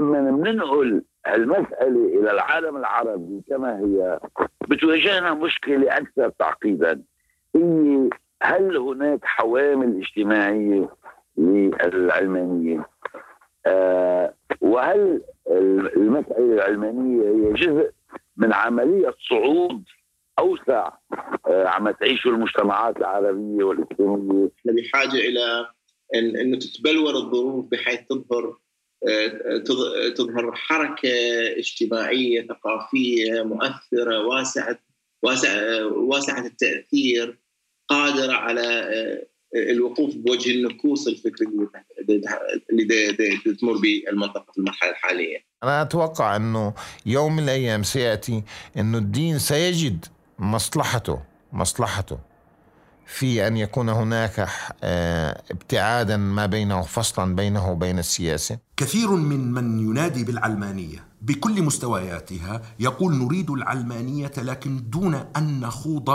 لما بننقل المسألة إلى العالم العربي كما هي بتواجهنا مشكلة أكثر تعقيدا هي هل هناك حوامل اجتماعية للعلمانية؟ آه وهل المسألة العلمانية هي جزء من عملية صعود أوسع آه عم تعيشه المجتمعات العربية والإسلامية؟ بحاجة إلى أن أنه تتبلور الظروف بحيث تظهر تظهر حركة اجتماعية ثقافية مؤثرة واسعة واسعة واسعة التأثير قادرة على آه، الوقوف بوجه النكوص الفكرية اللي تمر بالمنطقة في المرحلة الحالية. أنا أتوقع أنه يوم من الأيام سيأتي أنه الدين سيجد مصلحته مصلحته. في أن يكون هناك آه، ابتعادا ما بينه فصلا بينه وبين السياسة. كثير من من ينادي بالعلمانية بكل مستوياتها يقول نريد العلمانية لكن دون أن نخوض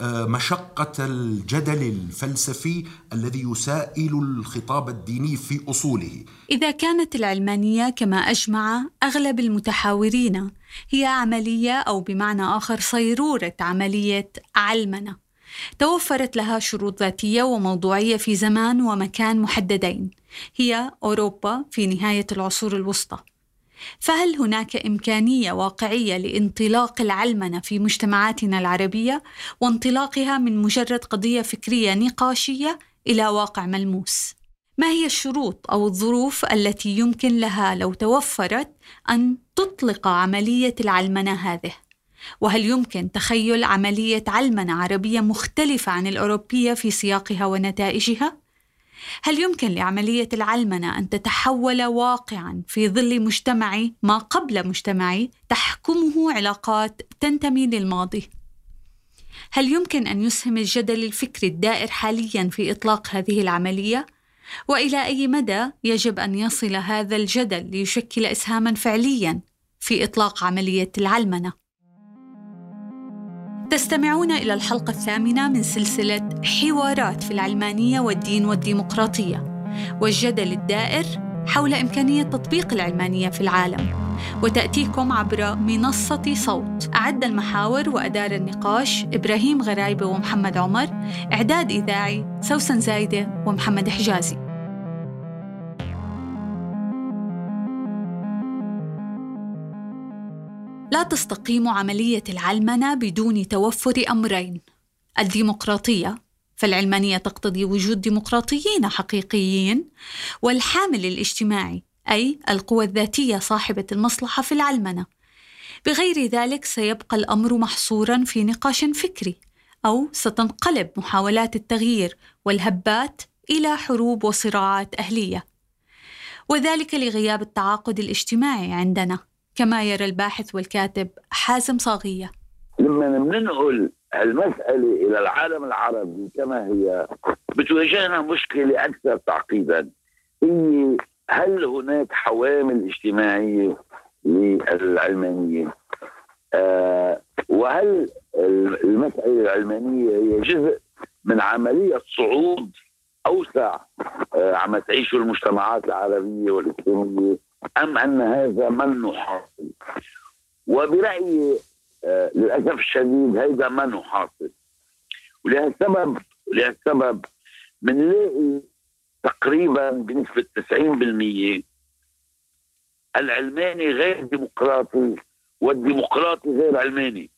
آه، مشقة الجدل الفلسفي الذي يسائل الخطاب الديني في أصوله. إذا كانت العلمانية كما أجمع أغلب المتحاورين هي عملية أو بمعنى آخر صيرورة عملية علمنه توفرت لها شروط ذاتية وموضوعية في زمان ومكان محددين هي أوروبا في نهاية العصور الوسطى فهل هناك إمكانية واقعية لانطلاق العلمنة في مجتمعاتنا العربية وانطلاقها من مجرد قضية فكرية نقاشية إلى واقع ملموس؟ ما هي الشروط أو الظروف التي يمكن لها لو توفرت أن تطلق عملية العلمنة هذه؟ وهل يمكن تخيل عملية علمنة عربية مختلفة عن الأوروبية في سياقها ونتائجها؟ هل يمكن لعملية العلمنة أن تتحول واقعا في ظل مجتمعي ما قبل مجتمعي تحكمه علاقات تنتمي للماضي؟ هل يمكن أن يسهم الجدل الفكري الدائر حاليا في إطلاق هذه العملية؟ وإلى أي مدى يجب أن يصل هذا الجدل ليشكل اسهاما فعليا في إطلاق عملية العلمنة تستمعون إلى الحلقة الثامنة من سلسلة حوارات في العلمانية والدين والديمقراطية والجدل الدائر حول إمكانية تطبيق العلمانية في العالم. وتأتيكم عبر منصة صوت. أعد المحاور وأدار النقاش إبراهيم غرايبة ومحمد عمر إعداد إذاعي سوسن زايدة ومحمد حجازي. لا تستقيم عملية العلمنة بدون توفر أمرين. الديمقراطية فالعلمانية تقتضي وجود ديمقراطيين حقيقيين والحامل الاجتماعي أي القوى الذاتية صاحبة المصلحة في العلمنة. بغير ذلك سيبقى الأمر محصورا في نقاش فكري أو ستنقلب محاولات التغيير والهبات إلى حروب وصراعات أهلية. وذلك لغياب التعاقد الاجتماعي عندنا. كما يرى الباحث والكاتب حازم صاغية. لما بننقل المسألة إلى العالم العربي كما هي بتواجهنا مشكلة أكثر تعقيدا هي هل هناك حوامل اجتماعية للعلمانية آه وهل المسألة العلمانية هي جزء من عملية صعود أوسع آه عم تعيشه المجتمعات العربية والإسلامية؟ أم أن هذا من حاصل وبرأيي آه للأسف الشديد هذا من حاصل ولهالسبب لهالسبب بنلاقي تقريبا بنسبة 90% العلماني غير ديمقراطي والديمقراطي غير علماني.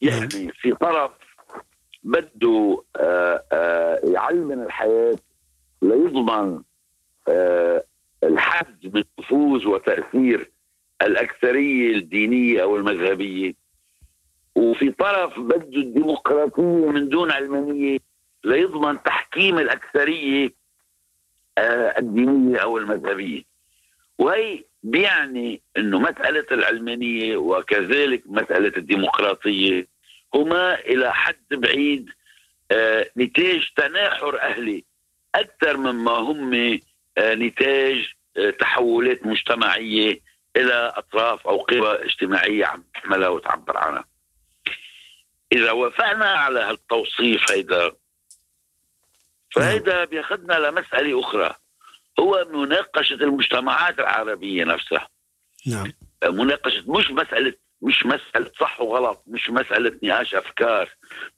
يعني في طرف بده آه آه يعلمن الحياة ليضمن الحد من نفوذ وتأثير الأكثرية الدينية أو المذهبية. وفي طرف بده الديمقراطية من دون علمانية ليضمن تحكيم الأكثرية آه، الدينية أو المذهبية. وهي بيعني إنه مسألة العلمانية وكذلك مسألة الديمقراطية هما إلى حد بعيد آه، نتاج تناحر أهلي أكثر مما هم نتاج آه، تحولات مجتمعية إلى أطراف أو قوى اجتماعية عم تحملها وتعبر عنها. إذا وافقنا على هالتوصيف هيدا فهيدا بياخذنا لمسألة أخرى. هو مناقشة المجتمعات العربية نفسها. نعم. مناقشة مش مسألة مش مسألة صح وغلط مش مسألة نقاش أفكار.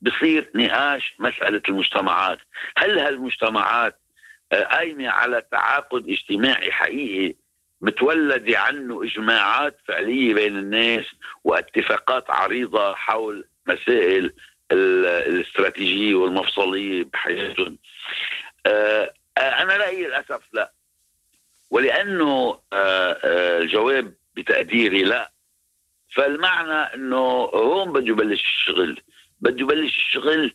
بصير نقاش مسألة المجتمعات. هل هالمجتمعات آه، قايمه على تعاقد اجتماعي حقيقي متولدة عنه إجماعات فعلية بين الناس واتفاقات عريضة حول مسائل الاستراتيجية والمفصلية بحياتهم. آه، آه، أنا رأيي للأسف لا. ولأنه الجواب بتقديري لا. فالمعنى إنه هون بده يبلش الشغل. بده يبلش الشغل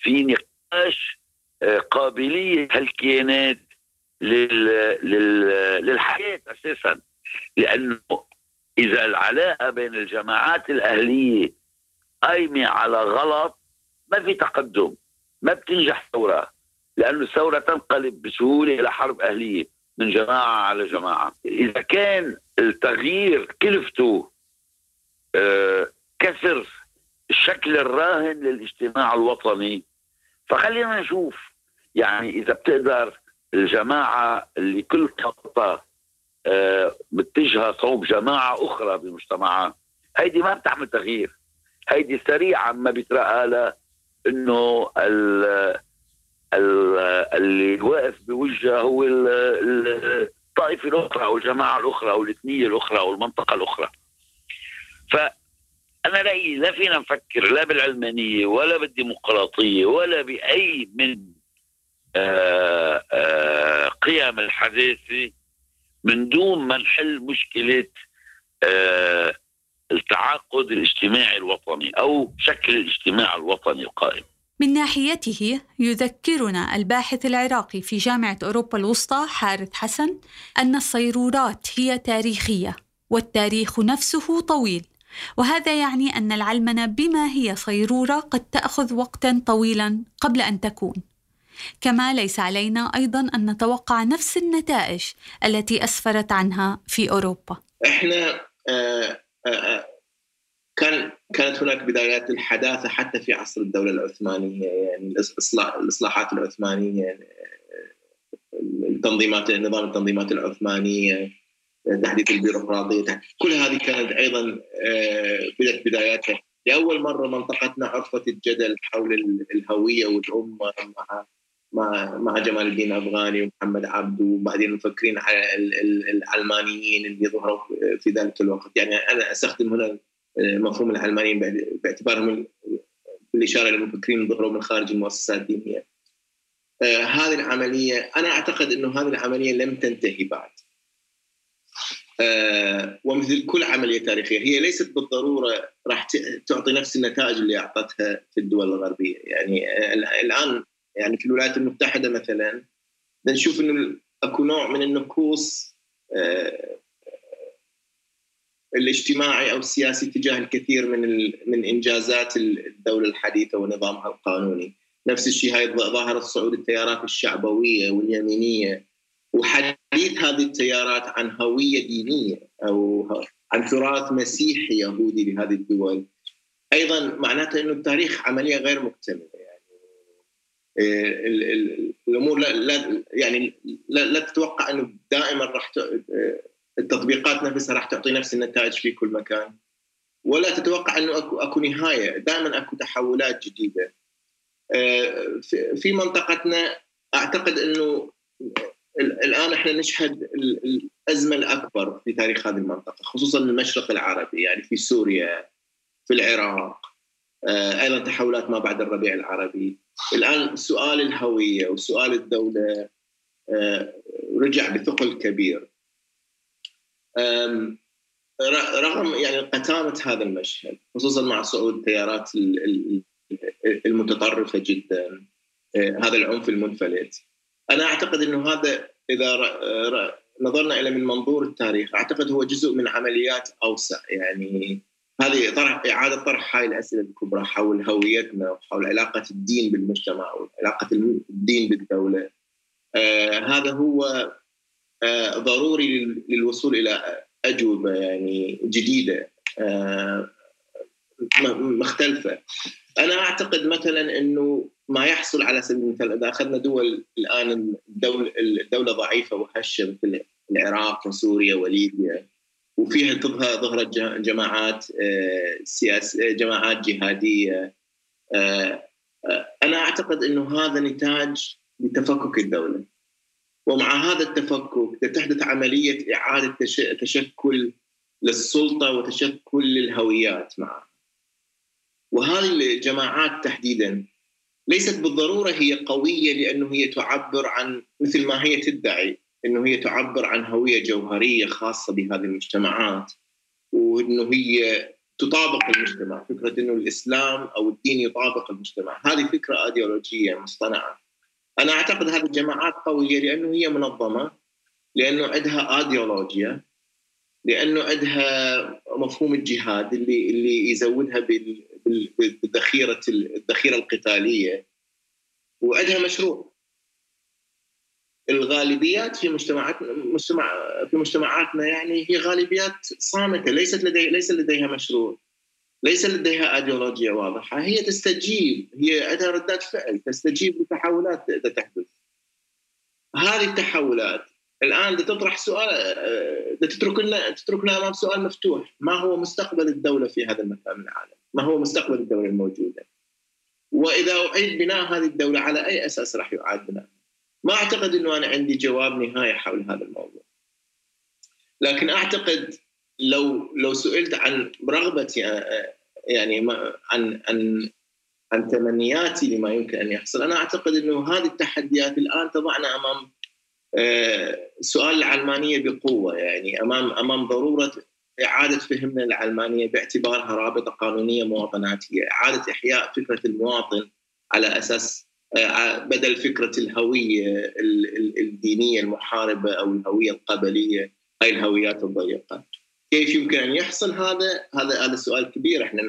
في نقاش آه، قابلية هالكيانات لل... لل... للحياة أساسا. لأنه إذا العلاقة بين الجماعات الأهلية قايمة على غلط ما في تقدم ما بتنجح ثورة. لأنه الثورة تنقلب بسهولة إلى حرب أهلية من جماعة على جماعة. إذا كان التغيير كلفته آه، كسر الشكل الراهن للاجتماع الوطني فخلينا نشوف. يعني إذا بتقدر الجماعة اللي كل آه، متجهه صوب جماعة أخرى بمجتمعها. هيدي ما بتعمل تغيير. هيدي سريعا ما بيترقى لها إنه اللي واقف بوجهه هو الطائفة الأخرى أو الجماعة الأخرى أو الإثنية الأخرى أو المنطقة الأخرى. فأنا رأيي لا فينا نفكر لا بالعلمانية ولا بالديمقراطية ولا بأي من آآ آآ قيم الحداثة من دون ما نحل مشكلة التعاقد الاجتماعي الوطني أو شكل الاجتماع الوطني القائم. من ناحيته يذكرنا الباحث العراقي في جامعة أوروبا الوسطى حارث حسن أن الصيرورات هي تاريخية والتاريخ نفسه طويل. وهذا يعني أن العلمنة بما هي صيرورة قد تأخذ وقتا طويلا قبل أن تكون. كما ليس علينا أيضا أن نتوقع نفس النتائج التي أسفرت عنها في أوروبا. إحنا آه، آه، آه، كان كانت هناك بدايات الحداثة حتى في عصر الدولة العثمانية يعني الإصلاحات العثمانية التنظيمات نظام التنظيمات العثمانية. تحديث البيروقراطيه كل هذه كانت أيضا آه، بدات بداياتها لأول مرة منطقتنا عرفت الجدل حول الهوية والأمة مع مع جمال الدين أفغاني ومحمد عبده وبعدين مفكرين على العلمانيين اللي ظهروا في ذلك الوقت يعني أنا أستخدم هنا آه، مفهوم العلمانيين باعتبارهم بالإشارة للمفكرين ظهروا من خارج المؤسسات الدينية. آه، هذه العملية أنا أعتقد إنه هذه العملية لم تنتهي بعد. آه، ومثل كل عملية تاريخية هي ليست بالضرورة راح تعطي نفس النتائج اللي أعطتها في الدول الغربية. يعني آه، الآن يعني في الولايات المتحدة مثلا نشوف إنه أكو نوع من النكوص آه، الاجتماعي أو السياسي تجاه الكثير من من إنجازات الدولة الحديثة ونظامها القانوني. نفس الشيء هاي ظاهره صعود التيارات الشعبوية واليمينية وحديث هذه التيارات عن هوية دينية أو عن تراث مسيحي يهودي لهذه الدول. أيضا معناته إنه التاريخ عملية غير مكتملة. يعني آه، الأمور لا, لا يعني لا, لا تتوقع إنه دائما راح آه، التطبيقات نفسها راح تعطي نفس النتائج في كل مكان. ولا تتوقع إنه اكو أكو نهاية. دائما أكو تحولات جديدة. آه، في منطقتنا أعتقد إنه الآن إحنا نشهد الأزمة الأكبر في تاريخ هذه المنطقة خصوصا المشرق العربي يعني في سوريا في العراق آه، أيضا تحولات ما بعد الربيع العربي. الآن سؤال الهوية وسؤال الدولة آه، رجع بثقل كبير. رغم يعني قتامة هذا المشهد خصوصا مع صعود التيارات المتطرفة جدا آه، هذا العنف المنفلت. أنا أعتقد إنه هذا إذا نظرنا إلى من منظور التاريخ أعتقد هو جزء من عمليات أوسع. يعني هذه طرح إعادة طرح هاي الأسئلة الكبرى حول هويتنا وحول علاقة الدين بالمجتمع وعلاقة الدين بالدولة. آه هذا هو آه ضروري للوصول إلى أجوبة يعني جديدة آه مختلفة. أنا أعتقد مثلا إنه ما يحصل على سبيل المثال إذا أخذنا دول الآن الدولة الدولة ضعيفة وهشة مثل العراق وسوريا وليبيا وفيها تظهر ظهرت جماعات سياس جماعات جهادية أنا أعتقد إنه هذا نتاج لتفكك الدولة. ومع هذا التفكك تحدث عملية إعادة تشكل للسلطة وتشكل للهويات معها. وهذه الجماعات تحديدا ليست بالضرورة هي قوية لأنه هي تعبر عن مثل ما هي تدعي إنه هي تعبر عن هوية جوهرية خاصة بهذه المجتمعات وإنه هي تطابق المجتمع فكرة إنه الإسلام أو الدين يطابق المجتمع. هذه فكرة إيديولوجية مصطنعة. أنا أعتقد هذه الجماعات قوية لأنه هي منظمة لأنه عندها ايديولوجيا لأنه عندها مفهوم الجهاد اللي اللي يزودها بالذخيره الذخيرة القتالية وعندها مشروع. الغالبيات في مجتمعات مجتمع في مجتمعاتنا يعني هي غالبيات صامتة ليست لدي ليس لديها مشروع ليس لديها ايديولوجيا واضحة. هي تستجيب هي عندها ردات فعل تستجيب لتحولات تحدث. هذه التحولات الآن تطرح سؤال تترك لنا تتركنا أمام سؤال مفتوح ما هو مستقبل الدولة في هذا المكان العالم؟ ما هو مستقبل الدولة الموجودة؟ وإذا أعيد بناء هذه الدولة على أي أساس راح يعاد بناء؟ ما أعتقد إنه أنا عندي جواب نهائي حول هذا الموضوع. لكن أعتقد لو لو سئلت عن رغبتي يعني عن عن عن تمنياتي لما يمكن أن يحصل، أنا أعتقد إنه هذه التحديات الآن تضعنا أمام سؤال العلمانية بقوة يعني أمام أمام ضرورة إعادة فهمنا للعلمانيه باعتبارها رابطة قانونية مواطناتية، إعادة إحياء فكرة المواطن على أساس بدل فكرة الهوية الدينية المحاربة أو الهوية القبلية هاي الهويات الضيقة. كيف يمكن أن يحصل هذا؟ هذا هذا سؤال كبير إحنا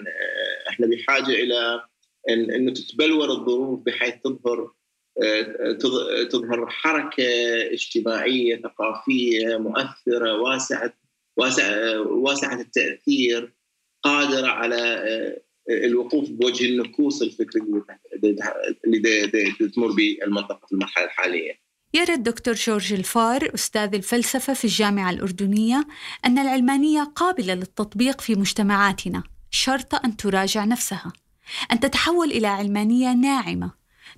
إحنا بحاجة إلى انه تتبلور الظروف بحيث تظهر تظهر حركة اجتماعية ثقافية مؤثرة واسعة واسعة التأثير قادرة على الوقوف بوجه النكوص الفكري اللي تمر بالمنطقة في المرحلة الحالية. يرى الدكتور جورج الفار أستاذ الفلسفة في الجامعة الأردنية أن العلمانية قابلة للتطبيق في مجتمعاتنا شرط أن تراجع نفسها. أن تتحول إلى علمانية ناعمة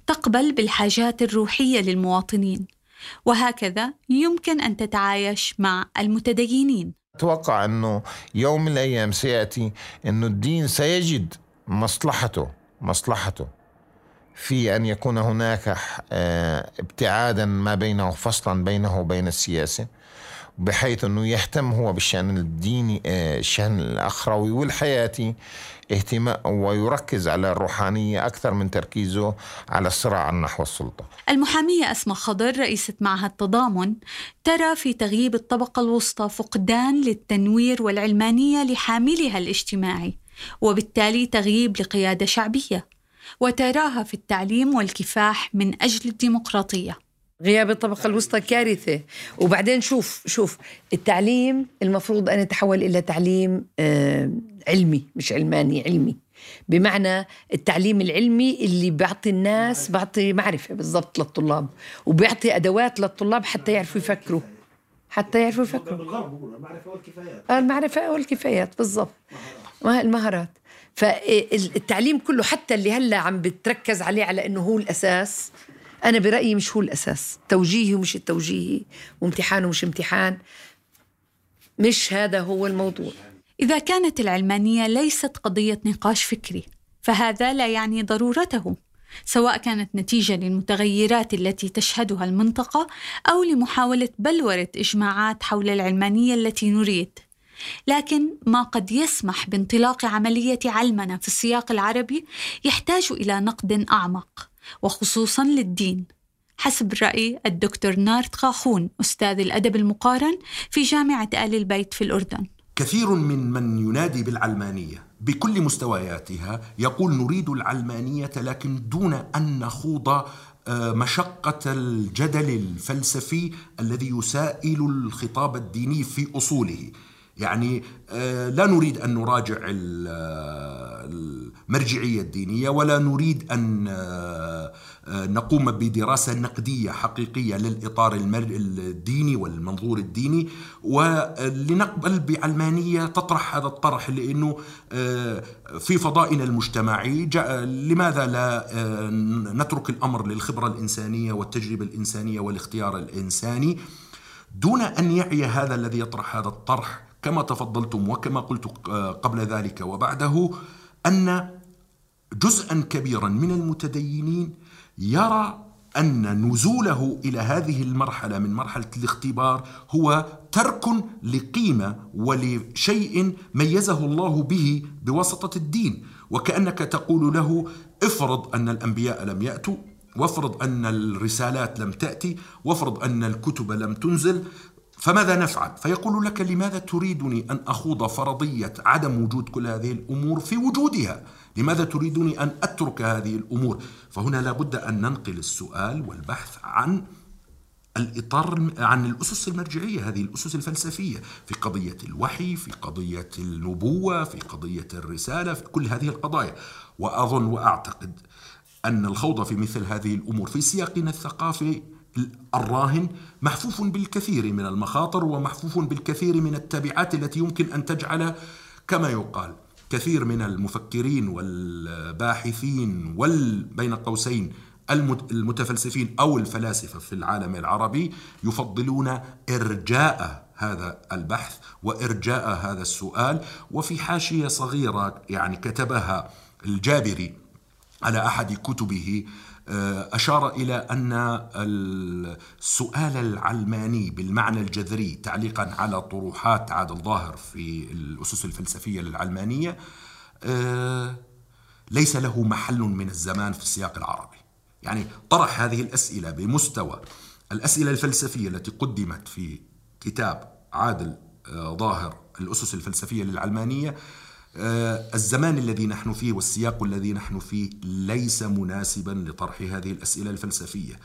تقبل بالحاجات الروحية للمواطنين. وهكذا يمكن أن تتعايش مع المتدينين. أتوقع أنه يوم من الأيام سيأتي انه الدين سيجد مصلحته مصلحته في أن يكون هناك ابتعادا ما بينه فصلا بينه وبين السياسة. بحيث أنه يهتم هو بالشأن الديني الشأن الأخروي والحياتي اهتمام ويركز على الروحانية أكثر من تركيزه على الصراع نحو السلطة. المحامية أسماء خضر رئيسة معهد التضامن ترى في تغييب الطبقة الوسطى فقدان للتنوير والعلمانية لحاملها الاجتماعي وبالتالي تغييب لقيادة شعبية وتراها في التعليم والكفاح من أجل الديمقراطية. غياب الطبقة الوسطى كارثة. وبعدين شوف شوف التعليم المفروض أن يتحول إلى تعليم آه علمي مش علماني علمي. بمعنى التعليم العلمي اللي بيعطي الناس بيعطي معرفة بالضبط للطلاب وبيعطي أدوات للطلاب حتى يعرفوا يفكروا. حتى يعرفوا يفكروا. المعرفة والكفايات المعرفة والكفايات بالضبط المهارات. فالتعليم كله حتى اللي هلأ عم بتركز عليه على إنه هو الأساس أنا برأيي مش هو الأساس. توجيهي ومش التوجيهي وامتحان ومش امتحان. مش هذا هو الموضوع. إذا كانت العلمانية ليست قضية نقاش فكري فهذا لا يعني ضرورته سواء كانت نتيجة للمتغيرات التي تشهدها المنطقة أو لمحاولة بلورة إجماعات حول العلمانية التي نريد. لكن ما قد يسمح بانطلاق عملية علمنة في السياق العربي يحتاج إلى نقد أعمق. وخصوصا للدين. حسب رأي الدكتور نارت خاخون أستاذ الأدب المقارن في جامعة آل البيت في الأردن. كثير من من ينادي بالعلمانية. بكل مستوياتها يقول نريد العلمانية لكن دون أن نخوض مشقة الجدل الفلسفي الذي يسائل الخطاب الديني في أصوله. يعني آه، لا نريد أن نراجع المرجعية الدينية ولا نريد أن آه، نقوم بدراسة نقدية حقيقية للإطار الديني والمنظور الديني ولنقبل بعلمانية تطرح هذا الطرح لأنه آه، في فضائنا المجتمعي لماذا لا نترك الأمر للخبرة الإنسانية والتجربة الإنسانية والاختيار الإنساني دون أن يعي هذا الذي يطرح هذا الطرح كما تفضلتم وكما قلت قبل ذلك وبعده أن جزءا كبيرا من المتدينين يرى أن نزوله إلى هذه المرحلة من مرحلة الاختبار هو ترك لقيمة ولشيء ميزه الله به بواسطة الدين. وكأنك تقول له افرض أن الأنبياء لم يأتوا وافرض أن الرسالات لم تأتي وافرض أن الكتب لم تنزل فماذا نفعل؟ فيقول لك لماذا تريدني أن أخوض فرضية عدم وجود كل هذه الأمور في وجودها؟ لماذا تريدني أن أترك هذه الأمور؟ فهنا لابد أن ننقل السؤال والبحث عن الإطار عن الأسس المرجعية هذه الأسس الفلسفية في قضية الوحي في قضية النبوة في قضية الرسالة في كل هذه القضايا وأظن وأعتقد أن الخوض في مثل هذه الأمور في سياقنا الثقافي الراهن محفوف بالكثير من المخاطر ومحفوف بالكثير من التبعات التي يمكن أن تجعل كما يقال كثير من المفكرين والباحثين وال بين قوسين المتفلسفين أو الفلاسفة في العالم العربي يفضلون إرجاء هذا البحث وإرجاء هذا السؤال. وفي حاشية صغيرة يعني كتبها الجابري على أحد كتبه أشار إلى أن السؤال العلماني بالمعنى الجذري تعليقا على طروحات عادل ظاهر في الأسس الفلسفية للعلمانية آه، ليس له محل من الزمان في السياق العربي. يعني طرح هذه الأسئلة بمستوى الأسئلة الفلسفية التي قدمت في كتاب عادل آه، ظاهر الأسس الفلسفية للعلمانية آه، الزمان الذي نحن فيه والسياق الذي نحن فيه ليس مناسبا لطرح هذه الأسئلة الفلسفية.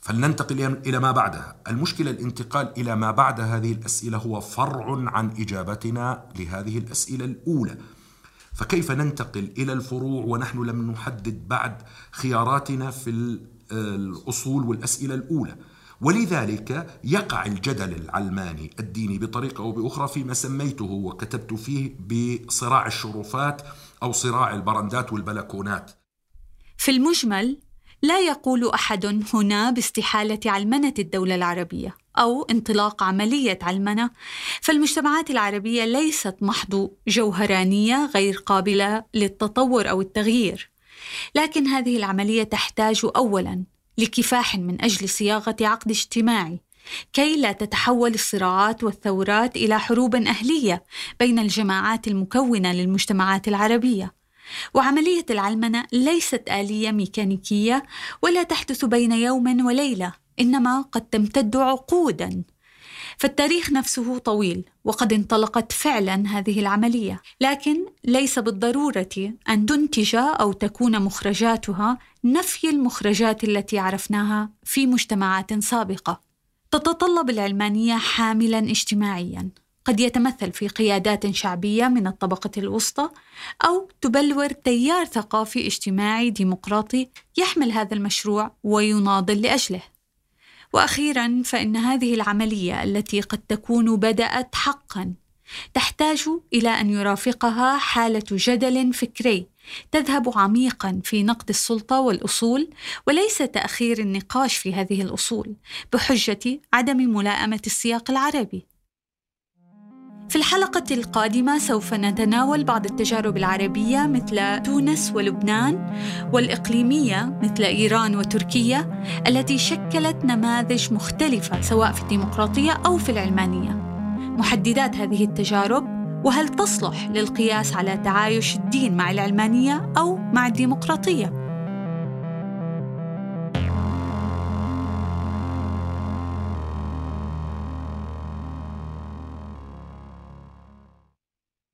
فلننتقل إلى ما بعدها. المشكلة الانتقال إلى ما بعد هذه الأسئلة هو فرع عن إجابتنا لهذه الأسئلة الأولى. فكيف ننتقل إلى الفروع ونحن لم نحدد بعد خياراتنا في الأصول والأسئلة الأولى؟ ولذلك يقع الجدل العلماني الديني بطريقة أو بأخرى فيما سميته وكتبت فيه بصراع الشرفات أو صراع البرندات والبلكونات. في المجمل لا يقول أحد هنا باستحالة علمنة الدولة العربية أو انطلاق عملية علمنة فالمجتمعات العربية ليست محض جوهرانية غير قابلة للتطور أو التغيير لكن هذه العملية تحتاج اولا لكفاح من أجل صياغة عقد اجتماعي كي لا تتحول الصراعات والثورات إلى حروب أهلية بين الجماعات المكونة للمجتمعات العربية. وعملية العلمنة ليست آلية ميكانيكية ولا تحدث بين يوم وليلة إنما قد تمتد عقودا. فالتاريخ نفسه طويل وقد انطلقت فعلا هذه العملية. لكن ليس بالضرورة أن تنتج أو تكون مخرجاتها نفي المخرجات التي عرفناها في مجتمعات سابقة. تتطلب العلمانية حاملا اجتماعيا. قد يتمثل في قيادات شعبية من الطبقة الوسطى أو تبلور تيار ثقافي اجتماعي ديمقراطي يحمل هذا المشروع ويناضل لأجله. وأخيرا فإن هذه العملية التي قد تكون بدأت حقا تحتاج إلى أن يرافقها حالة جدل فكري تذهب عميقا في نقد السلطة والأصول وليس تأخير النقاش في هذه الأصول بحجة عدم ملائمة السياق العربي. في الحلقة القادمة سوف نتناول بعض التجارب العربية مثل تونس ولبنان والإقليمية مثل إيران وتركيا التي شكلت نماذج مختلفة سواء في الديمقراطية أو في العلمانية. محددات هذه التجارب وهل تصلح للقياس على تعايش الدين مع العلمانية أو مع الديمقراطية؟